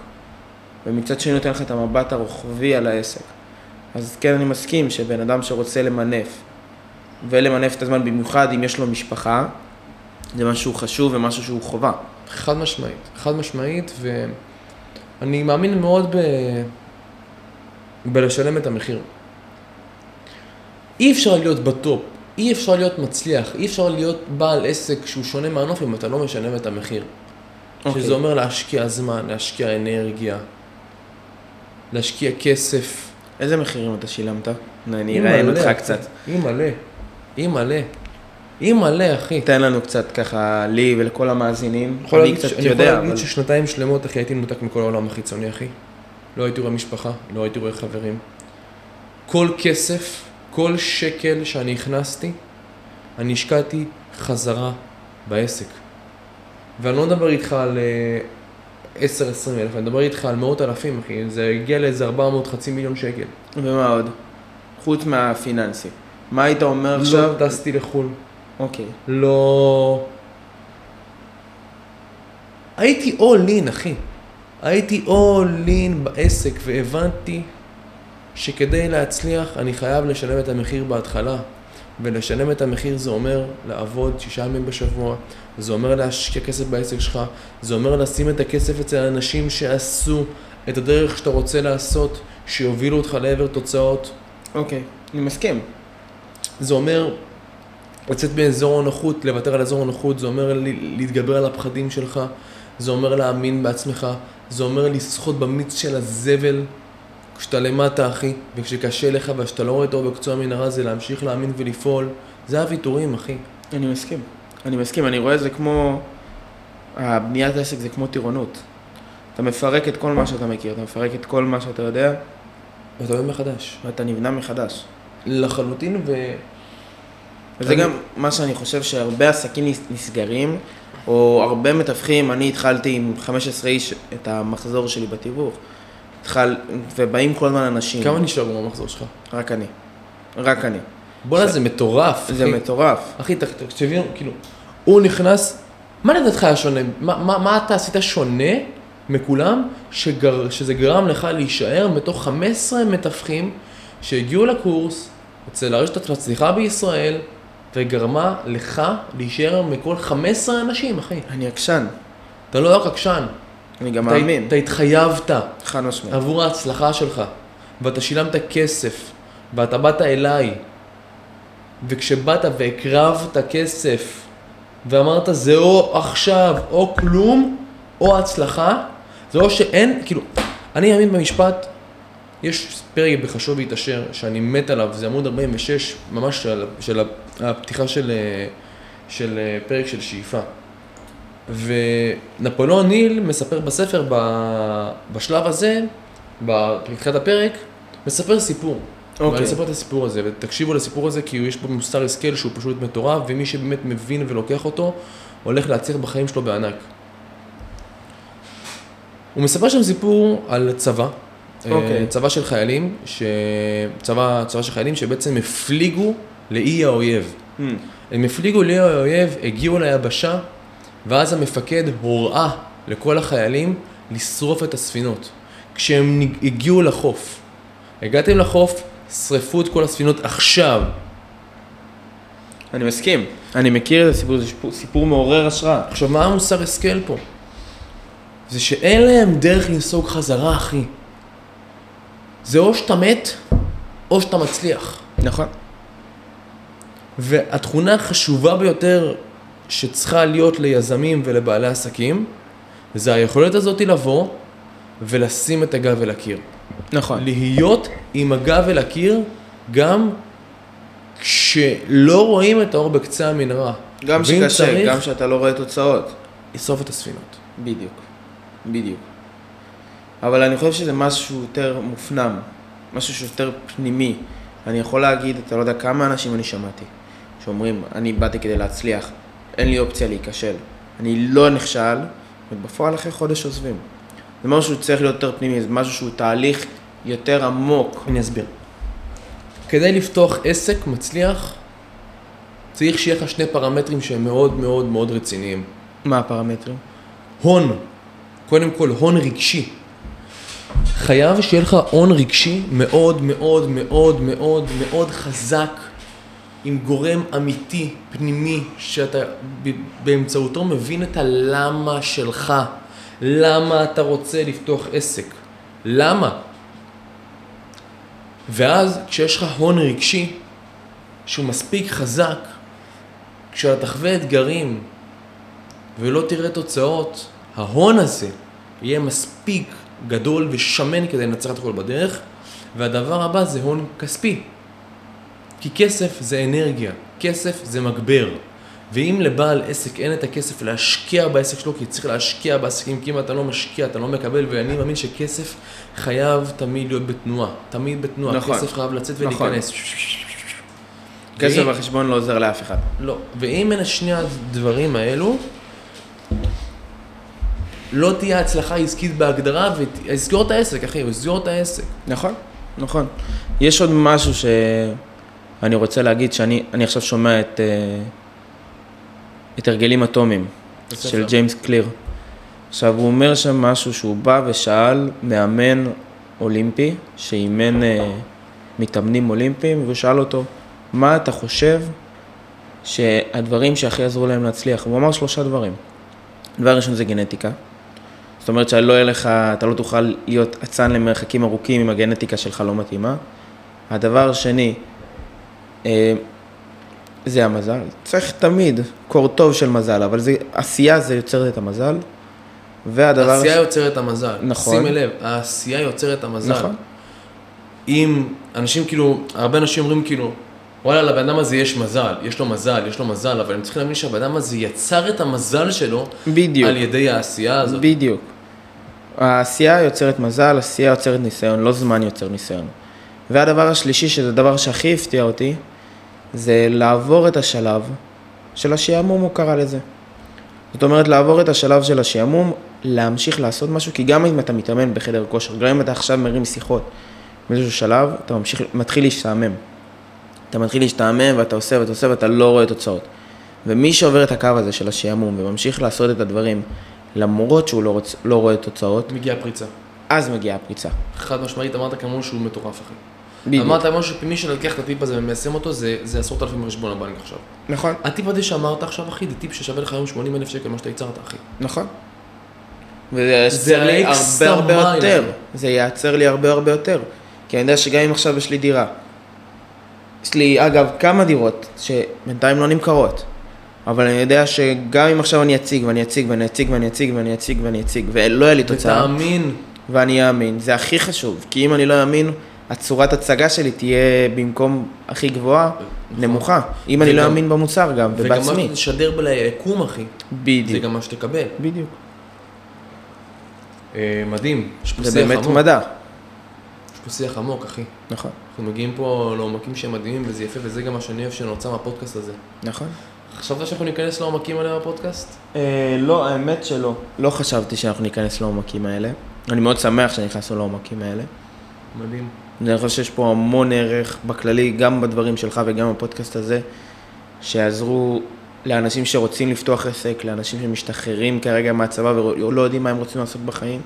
ומצד שני נותן לך את המבט הרוחבי על העסק. אז כן, אני מסכים שבן אדם שרוצה למנף, ולמנף את הזמן במיוחד אם יש לו משפחה, זה משהו חשוב ומשהו שהוא חובה. חד משמעית, חד משמעית, ואני מאמין מאוד ב... בלשלם את המחיר. אי אפשר להיות בטופ, אי אפשר להיות מצליח, אי אפשר להיות בעל עסק שהוא שונה מהנוף אם אתה לא משלם את המחיר. אוקיי. שזה אומר להשקיע זמן, להשקיע אנרגיה, להשקיע כסף. איזה מחירים אתה שילמת? אני אראיין אותך קצת. אי מלא, אי מלא, אי מלא, אחי. תן לנו קצת ככה, לי ולכל המאזינים. אני להגיד ש- קצת אני יכול יודע, להגיד אבל... ששנתיים שלמות, אחי, הייתי מנותק מכל העולם החיצוני, אחי. לא הייתי רואה משפחה, לא הייתי רואה חברים. כל כסף, כל שקל שאני הכנסתי, אני השקעתי חזרה בעסק. ואני לא מדבר איתך על אה, 10-20 אלף, אני מדבר איתך על מאות אלפים, אחי. זה הגיע לאיזה 400 חצי מיליון שקל. ומה עוד? חוץ מהפיננסי. מה היית אומר עכשיו? לא טסתי לחו"ל. אוקיי. לא... הייתי all in, אחי. הייתי all in בעסק והבנתי שכדי להצליח אני חייב לשלם את המחיר בהתחלה. ולשלם את המחיר זה אומר לעבוד שישה ימים בשבוע, זה אומר להשקיע כסף בעסק שלך, זה אומר לשים את הכסף אצל אנשים שעשו את הדרך שאתה רוצה לעשות, שיובילו אותך לעבר תוצאות. אוקיי. אני מסכים. זה אומר לצאת מאזור הנוחות, לוותר על אזור הנוחות, זה אומר להתגבר על הפחדים שלך, זה אומר להאמין בעצמך, זה אומר לשחות במיץ של הזבל כשאתה למטה, אחי, וכשקשה לך ושאתה לא רואה טוב בקצוע המנהרה, זה להמשיך להאמין ולפעול. זה הוויתורים, אחי. אני מסכים. אני מסכים. אני רואה את זה כמו... הבניית עסק זה כמו טירונות. אתה מפרק את כל מה שאתה מכיר, אתה מפרק את כל מה שאתה יודע, ואתה עובד מחדש. ואתה נבנה מחדש. לחלוטין, ו... וזה אני- גם מה שאני חושב שהרבה עסקים נס- נסגרים, או הרבה מתווכים, אני התחלתי עם 15 איש את המחזור שלי בתיווך, התחל, ובאים כל הזמן אנשים, כמה נשארו במחזור שלך? רק אני, רק אני. בואנה, זה מטורף, זה אחי. מטורף. אחי, תקשיבי, כאילו, הוא נכנס, מה לדעתך היה שונה? מה, מה, מה אתה עשית שונה מכולם, שגר, שזה גרם לך להישאר מתוך 15 מתווכים שהגיעו לקורס אצל הרשת המצליחה בישראל, וגרמה לך להישאר מכל 15 אנשים, אחי. אני עקשן, אתה לא רק עקשן, אני גם אתה, מאמין, אתה התחייבת חד משמעית. עבור ההצלחה שלך, ואתה שילמת כסף, ואתה באת אליי, וכשבאת והקרבת כסף ואמרת זה או עכשיו או כלום, או הצלחה, זה או שאין, כאילו, אני מאמין במשפט, יש פרק בחשוב והתעשר שאני מת עליו, זה עמוד 46, ממש של, של הפתיחה של, אה, של אה, פרק של שאיפה. ונפוליאון ניל מספר בספר, ב- בשלב הזה, בתחילת הפרק, מספר סיפור. אוקיי. ואני אספר את הסיפור הזה, ותקשיבו לסיפור הזה, כי יש בו מוסר השכל שהוא פשוט מטורף, ומי שבאמת מבין ולוקח אותו, הולך להצליח בחיים שלו בענק. הוא מספר שם סיפור על צבא, אוקיי. אה, צבא של חיילים, ש... צבא, צבא של חיילים שבעצם הפליגו לאי האויב. Hmm. הם הפליגו לאי האויב, הגיעו ליבשה, ואז המפקד הוראה לכל החיילים לשרוף את הספינות. כשהם הגיעו לחוף, הגעתם לחוף, שרפו את כל הספינות עכשיו. אני מסכים. אני מכיר את הסיפור, זה סיפור, סיפור מעורר השראה. עכשיו, מה המוסר השכל פה? זה שאין להם דרך לנסוג חזרה, אחי. זה או שאתה מת, או שאתה מצליח. נכון. והתכונה החשובה ביותר שצריכה להיות ליזמים ולבעלי עסקים, זה היכולת הזאת לבוא ולשים את הגב אל הקיר. נכון. להיות עם הגב אל הקיר גם כשלא רואים את האור בקצה המנהרה. גם שקשה, צריך, גם שאתה לא רואה תוצאות. לשרוף את הספינות. בדיוק. בדיוק. אבל אני חושב שזה משהו יותר מופנם, משהו שיותר פנימי. אני יכול להגיד, אתה לא יודע כמה אנשים אני שמעתי, שאומרים, אני באתי כדי להצליח, אין לי אופציה להיכשל. אני לא נכשל, ובפועל אחרי חודש עוזבים. זה משהו שצריך להיות יותר פנימי, זה משהו שהוא תהליך יותר עמוק. אני אסביר. כדי לפתוח עסק מצליח, צריך שיהיה לך שני פרמטרים שהם מאוד מאוד מאוד רציניים. מה הפרמטרים? הון, קודם כל הון רגשי. חייב שיהיה לך הון רגשי מאוד מאוד מאוד מאוד מאוד חזק, עם גורם אמיתי, פנימי, שאתה באמצעותו מבין את הלמה שלך. למה אתה רוצה לפתוח עסק? למה? ואז כשיש לך הון רגשי שהוא מספיק חזק, כשאתה תחווה אתגרים ולא תראה תוצאות, ההון הזה יהיה מספיק גדול ושמן כדי לנצח את הכל בדרך, והדבר הבא זה הון כספי. כי כסף זה אנרגיה, כסף זה מגבר. ואם לבעל עסק אין את הכסף להשקיע בעסק שלו, כי צריך להשקיע בעסקים, כי אם אתה לא משקיע, אתה לא מקבל, ואני מאמין שכסף חייב תמיד להיות בתנועה, תמיד בתנועה, נכון. כסף חייב לצאת נכון. ולהיכנס. כסף ואם- בחשבון לא עוזר לאף אחד. לא, ואם אין שני הדברים האלו, לא תהיה הצלחה עסקית בהגדרה, ויסגור את העסק, אחי, יסגור את העסק. נכון, נכון. יש עוד משהו שאני רוצה להגיד, שאני אני עכשיו שומע את, אה, את הרגלים אטומיים. של ג'יימס קליר. עכשיו, הוא אומר שם משהו שהוא בא ושאל מאמן אולימפי, שאימן אה, מתאמנים אולימפיים, והוא שאל אותו, מה אתה חושב שהדברים שהכי עזרו להם להצליח? הוא אמר שלושה דברים. דבר ראשון זה גנטיקה. זאת אומרת שלא יהיה לך, אתה לא תוכל להיות אצן למרחקים ארוכים אם הגנטיקה שלך לא מתאימה. הדבר השני, אה, זה המזל. צריך תמיד קור טוב של מזל, אבל זה, עשייה זה יוצר את המזל. והדבר... העשייה הש- יוצרת את המזל. נכון. שימי לב, העשייה יוצרת את המזל. נכון. אם אנשים כאילו, הרבה אנשים אומרים כאילו, וואלה, לבן אדם הזה יש מזל, יש לו מזל, יש לו מזל, אבל הם צריכים להבין שהבן אדם הזה יצר את המזל שלו בדיוק. על ידי העשייה הזאת. בדיוק. העשייה יוצרת מזל, עשייה יוצרת ניסיון, לא זמן יוצר ניסיון. והדבר השלישי, שזה הדבר שהכי הפתיע אותי, זה לעבור את השלב של השעמום, הוא קרא לזה. זאת אומרת, לעבור את השלב של השעמום, להמשיך לעשות משהו, כי גם אם אתה מתאמן בחדר כושר, גם אם אתה עכשיו מרים שיחות, באיזשהו שלב, אתה ממשיך, מתחיל להשתעמם. אתה מתחיל להשתעמם ואתה עושה ואתה עושה ואתה לא רואה תוצאות. ומי שעובר את הקו הזה של השעמום וממשיך לעשות את הדברים למרות שהוא לא, רוצ, לא רואה תוצאות, מגיעה פריצה. אז מגיעה הפריצה. חד משמעית אמרת כמוהו שהוא מטורף אחי. בדיוק. אמרת משהו, מי שלוקח את הטיפ הזה ומיישם אותו, זה, זה עשרות אלפים בחשבון הבנק עכשיו. נכון, הטיפ הזה שאמרת עכשיו, אחי, זה טיפ ששווה לך היום 80 אלף שקל, מה שאתה ייצרת, אחי. נכון. וזה זה יעצר לי הרבה הרבה יותר. זה ייעצר לי הרבה הרבה יותר. כי אני יודע שגם אם עכשיו יש לי דירה, יש לי אגב כמה דירות שבינתיים לא נמכרות. אבל אני יודע שגם אם עכשיו אני אציג ואני אציג ואני אציג ואני אציג ואני אציג ואני אציג ולא יהיה לי תוצאה, ותאמין, ואני אאמין, זה הכי חשוב, כי אם אני לא אאמין, הצורת הצגה שלי תהיה במקום הכי גבוהה, נמוכה. אם אני לא אאמין במוצר גם, וגם מה ובעצמי. שתשדר ביקום, אחי, זה בדיוק, גם מה שתקבל. בדיוק. אה, מדהים, זה באמת. מדע. יש פה שיח עמוק, אחי. נכון, אנחנו מגיעים פה לעומקים שהם מדהימים וזה יפה, וזה גם מה שאני אוהב שנוצר מהפודקאסט הזה. נכון. חשבת שאנחנו ניכנס לעומקים האלה בפודקאסט? אה, לא, האמת שלא. לא חשבתי שאנחנו ניכנס לעומקים האלה. אני מאוד שמח שנכנסנו לעומקים האלה. מדהים. אני חושב שיש פה המון ערך בכללי, גם בדברים שלך וגם בפודקאסט הזה, שיעזרו לאנשים שרוצים לפתוח עסק, לאנשים שמשתחררים כרגע מהצבא ולא יודעים מה הם רוצים לעשות בחיים.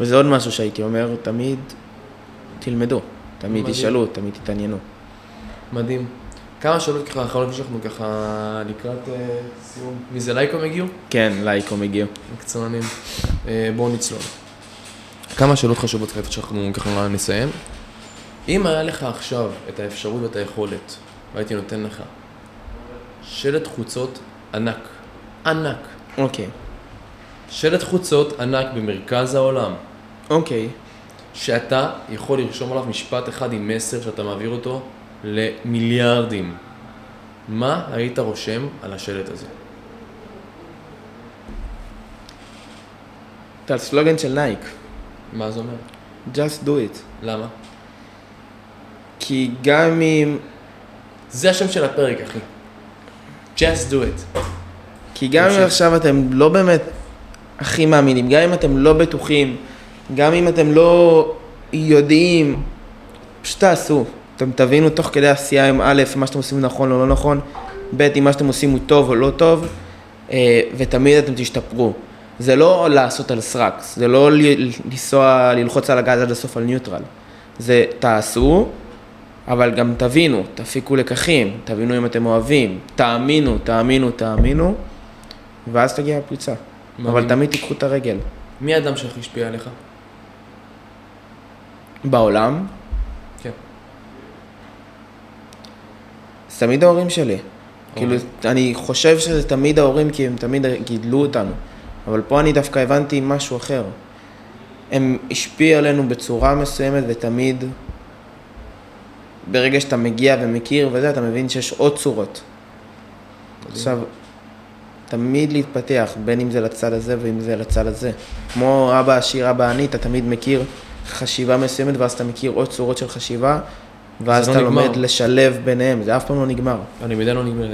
וזה עוד משהו שהייתי אומר, תמיד תלמדו, תמיד מדהים. תשאלו, תמיד תתעניינו. מדהים. כמה שאלות ככה אחרונות שאנחנו ככה לקראת אה, סיום. מי זה לייקום הגיעו? כן, לייקום הגיעו. מקצוענים. אה, בואו נצלול. כמה שאלות חשובות לפני שאנחנו ככה נסיים. אם היה לך עכשיו את האפשרות ואת היכולת, והייתי נותן לך שלט חוצות ענק, ענק, אוקיי, שלט חוצות ענק במרכז העולם, אוקיי. שאתה יכול לרשום עליו משפט אחד עם מסר שאתה מעביר אותו למיליארדים. מה היית רושם על השלט הזה? אתה על סלוגן של נייק, מה זה אומר? just do it. למה? כי גם אם, זה השם של הפרק, אחי. Just do it. כי גם אם. עכשיו אתם לא באמת הכי מאמינים, גם אם אתם לא בטוחים, גם אם אתם לא יודעים, פשוט תעשו. אתם תבינו תוך כדי עשייה אם א', מה שאתם עושים נכון או לא נכון, ב', אם מה שאתם עושים הוא טוב או לא טוב, אה, ותמיד אתם תשתפרו. זה לא לעשות על סרק, זה לא לנסוע, ללחוץ על הגז עד הסוף על ניוטרל. זה תעשו, אבל גם תבינו, תפיקו לקחים, תבינו אם אתם אוהבים, תאמינו, תאמינו, תאמינו, ואז תגיע הפריצה. אבל. תמיד תיקחו את הרגל. מי האדם שהכי השפיע עליך? בעולם, כן. זה תמיד ההורים שלי. כאילו, אוקיי. אני חושב שזה תמיד ההורים, כי הם תמיד גידלו אותנו. אבל פה אני דווקא הבנתי משהו אחר. הם השפיעו עלינו בצורה מסוימת, ותמיד, ברגע שאתה מגיע ומכיר וזה, אתה מבין שיש עוד צורות. עכשיו, תמיד להתפתח, בין אם זה לצד הזה ואם זה לצד הזה. כמו אבא עשיר, אבא עני, אתה תמיד מכיר חשיבה מסוימת, ואז אתה מכיר עוד צורות של חשיבה, ואז זה אתה לא נגמר. לומד לשלב ביניהם, זה אף פעם לא נגמר. הלמידה לא נגמרת,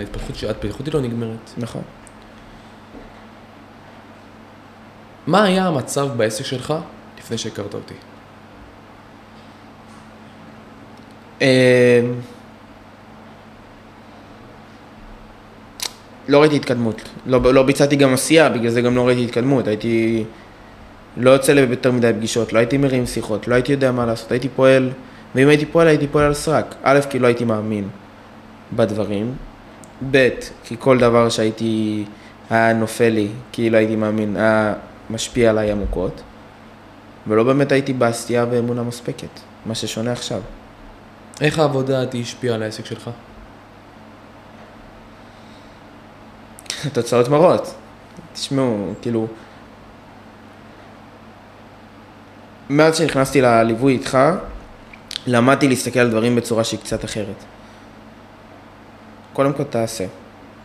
ההתפתחות היא לא נגמרת. נכון. מה היה המצב בעסק שלך לפני שהכרת אותי? אמ, לא ראיתי התקדמות. לא, לא ביצעתי גם עשייה, בגלל זה גם לא ראיתי התקדמות. הייתי... לא יוצא לי יותר מדי פגישות, לא הייתי מרים שיחות, לא הייתי יודע מה לעשות, הייתי פועל, ואם הייתי פועל, הייתי פועל על סרק. א', כי לא הייתי מאמין בדברים, ב', כי כל דבר שהייתי, היה נופל לי, כי לא הייתי מאמין, היה משפיע עליי עמוקות, ולא באמת הייתי בעשייה ואמונה מספקת, מה ששונה עכשיו. איך העבודה השפיעה על העסק שלך? תוצאות מראות. תשמעו, כאילו... מאז שנכנסתי לליווי איתך, למדתי להסתכל על דברים בצורה שהיא קצת אחרת. קודם כל תעשה.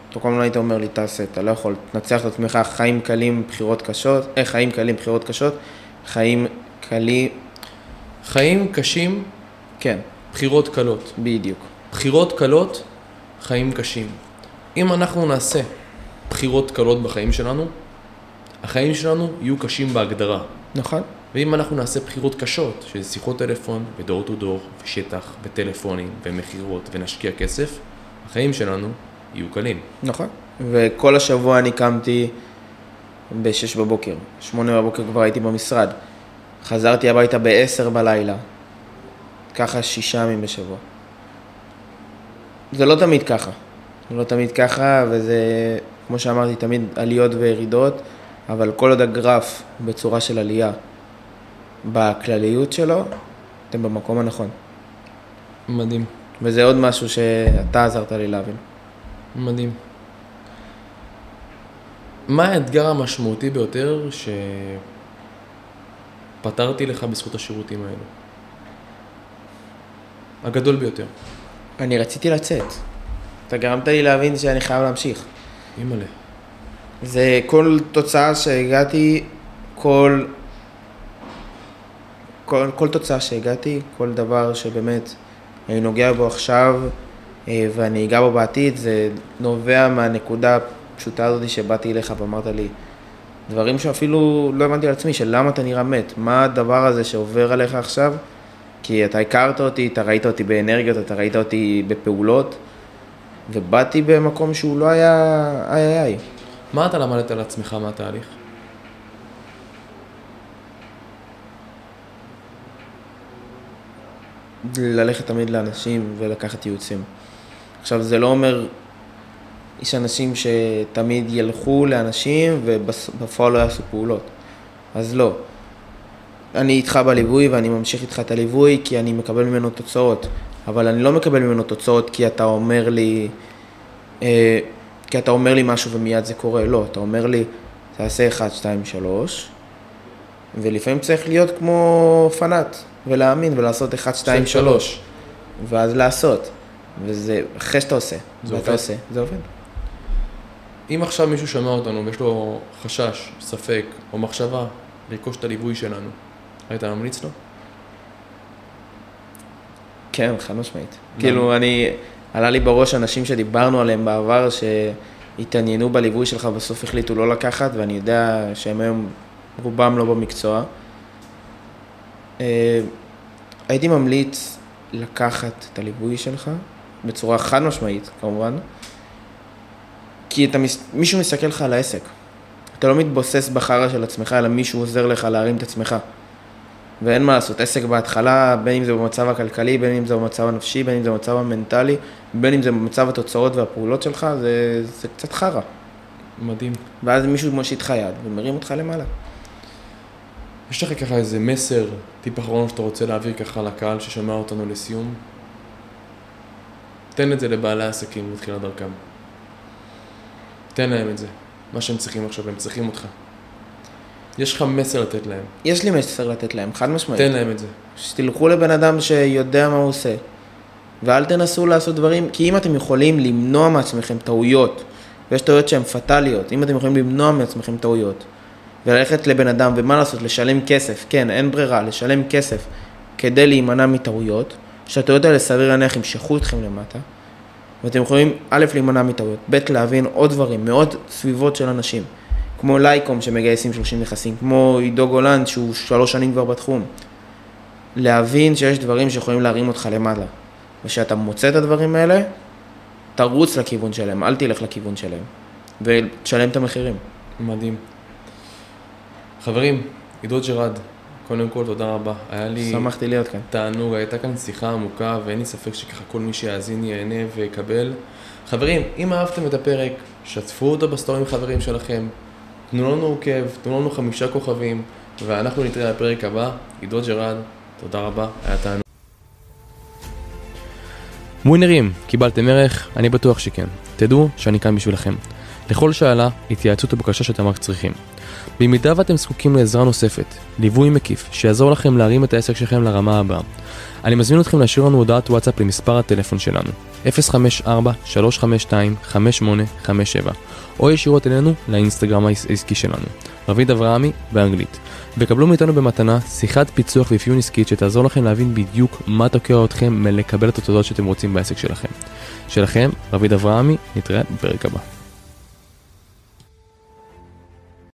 אתה כל הזמן היית אומר לי, תעשה, אתה לא יכול, תנצח את עצמך, חיים קלים, בחירות קשות, אה, חיים קלים, בחירות קשות, חיים קלים, חיים קשים, כן, בחירות קלות. בדיוק. בחירות קלות, חיים קשים. אם אנחנו נעשה בחירות קלות בחיים שלנו, החיים שלנו יהיו קשים בהגדרה. נכון? ואם אנחנו נעשה בחירות קשות, שזה שיחות טלפון, ודור טו דור, ושטח, וטלפונים, ומכירות, ונשקיע כסף, החיים שלנו יהיו קלים. נכון. וכל השבוע אני קמתי ב-6 בבוקר, 8 בבוקר כבר הייתי במשרד. חזרתי הביתה ב-10 בלילה. ככה שישה ימים בשבוע. זה לא תמיד ככה. זה לא תמיד ככה, וזה, כמו שאמרתי, תמיד עליות וירידות, אבל כל עוד הגרף בצורה של עלייה בכלליות שלו, אתם במקום הנכון. מדהים, וזה עוד משהו שאתה עזרת לי להבין. מדהים. מה האתגר המשמעותי ביותר שפתרתי לך בזכות השירותים האלו? הגדול ביותר. אני רציתי לצאת. אתה גרמת לי להבין שאני חייב להמשיך. אימא'לה. זה כל תוצאה שהגעתי, כל, כל, כל תוצאה שהגעתי, כל דבר שבאמת אני נוגע בו עכשיו אה, ואני אגע בו בעתיד, זה נובע מהנקודה הפשוטה הזאת שבאתי אליך ואמרת לי דברים שאפילו לא הבנתי על עצמי, של למה אתה נראה מת, מה הדבר הזה שעובר עליך עכשיו, כי אתה הכרת אותי, אתה ראית אותי באנרגיות, אתה ראית אותי בפעולות, ובאתי במקום שהוא לא היה איי איי. מה אתה למדת על עצמך מהתהליך? ללכת תמיד לאנשים ולקחת ייעוצים. עכשיו, זה לא אומר, יש אנשים שתמיד ילכו לאנשים ובפועל לא יעשו פעולות. אז לא. אני איתך בליווי ואני ממשיך איתך את הליווי כי אני מקבל ממנו תוצאות. אבל אני לא מקבל ממנו תוצאות כי אתה אומר לי, אה, כי אתה אומר לי משהו ומיד זה קורה. לא, אתה אומר לי, תעשה 1, 2, 3, ולפעמים צריך להיות כמו פנאט, ולהאמין ולעשות 1, 2, 3, ואז לעשות. וזה, אחרי שאתה עושה, זה ואתה עובד. עושה, זה עובד. אם עכשיו מישהו שומע אותנו ויש לו חשש, ספק או מחשבה לרכוש את הליווי שלנו, היית ממליץ לו? כן, חד משמעית. כאילו, אני, עלה לי בראש אנשים שדיברנו עליהם בעבר, שהתעניינו בליווי שלך, בסוף החליטו לא לקחת, ואני יודע שהם היום, רובם לא במקצוע. אה, הייתי ממליץ לקחת את הליווי שלך, בצורה חד משמעית, כמובן, כי אתה, מס- מישהו מסתכל לך על העסק. אתה לא מתבוסס בחרא של עצמך, אלא מישהו עוזר לך להרים את עצמך. ואין מה לעשות, עסק בהתחלה, בין אם זה במצב הכלכלי, בין אם זה במצב הנפשי, בין אם זה במצב המנטלי, בין אם זה במצב התוצאות והפעולות שלך, זה, זה קצת חרא. מדהים. ואז מישהו מושיט לך יד ומרים אותך למעלה. יש לך ככה איזה מסר, טיפ אחרון שאתה רוצה להעביר ככה לקהל ששומע אותנו לסיום? תן את זה לבעלי עסקים בתחילת דרכם. תן להם את זה. מה שהם צריכים עכשיו, הם צריכים אותך. יש לך מסר לתת להם. יש לי מסר לתת להם, חד משמעית. תן להם את זה. שתלכו לבן אדם שיודע מה הוא עושה. ואל תנסו לעשות דברים, כי אם אתם יכולים למנוע מעצמכם טעויות, ויש טעויות שהן פטאליות, אם אתם יכולים למנוע מעצמכם טעויות, וללכת לבן אדם, ומה לעשות, לשלם כסף, כן, אין ברירה, לשלם כסף כדי להימנע מטעויות, שהטעויות האלה סביר להניח ימשכו אתכם למטה, ואתם יכולים א', להימנע מטעויות, ב', להבין עוד דברים, מאוד סביבות של אנשים, כמו לייקום שמגייסים 30 נכסים, כמו עידו גולן שהוא שלוש שנים כבר בתחום, להבין שיש דברים שיכולים להרים אותך למעלה. וכשאתה מוצא את הדברים האלה, תרוץ לכיוון שלהם, אל תלך לכיוון שלהם. ותשלם את המחירים. מדהים. חברים, עידו ג'רד, קודם כל תודה רבה. היה לי שמחתי להיות כאן. תענוג, הייתה כאן שיחה עמוקה ואין לי ספק שככה כל מי שיאזין ייהנה ויקבל. חברים, אם אהבתם את הפרק, שתפו אותו בסטורי עם חברים שלכם, תנו לנו עוקב, תנו לנו חמישה כוכבים, ואנחנו נתראה בפרק הבא. עידו ג'רד, תודה רבה, היה תענוג. ווינרים, קיבלתם ערך? אני בטוח שכן. תדעו שאני כאן בשבילכם. לכל שאלה, התייעצות ובקשה שאתם רק צריכים. במידה ואתם זקוקים לעזרה נוספת, ליווי מקיף, שיעזור לכם להרים את העסק שלכם לרמה הבאה, אני מזמין אתכם להשאיר לנו הודעת וואטסאפ למספר הטלפון שלנו 054-352-5857 או ישירות אלינו לאינסטגרם העסקי שלנו רביד אברהמי באנגלית וקבלו מאיתנו במתנה שיחת פיצוח ואפיון עסקית שתעזור לכם להבין בדיוק מה תוקע אתכם מלקבל את התוצאות שאתם רוצים בעסק שלכם. שלכם, רביד אברהמי, נתראה בפרק הבא.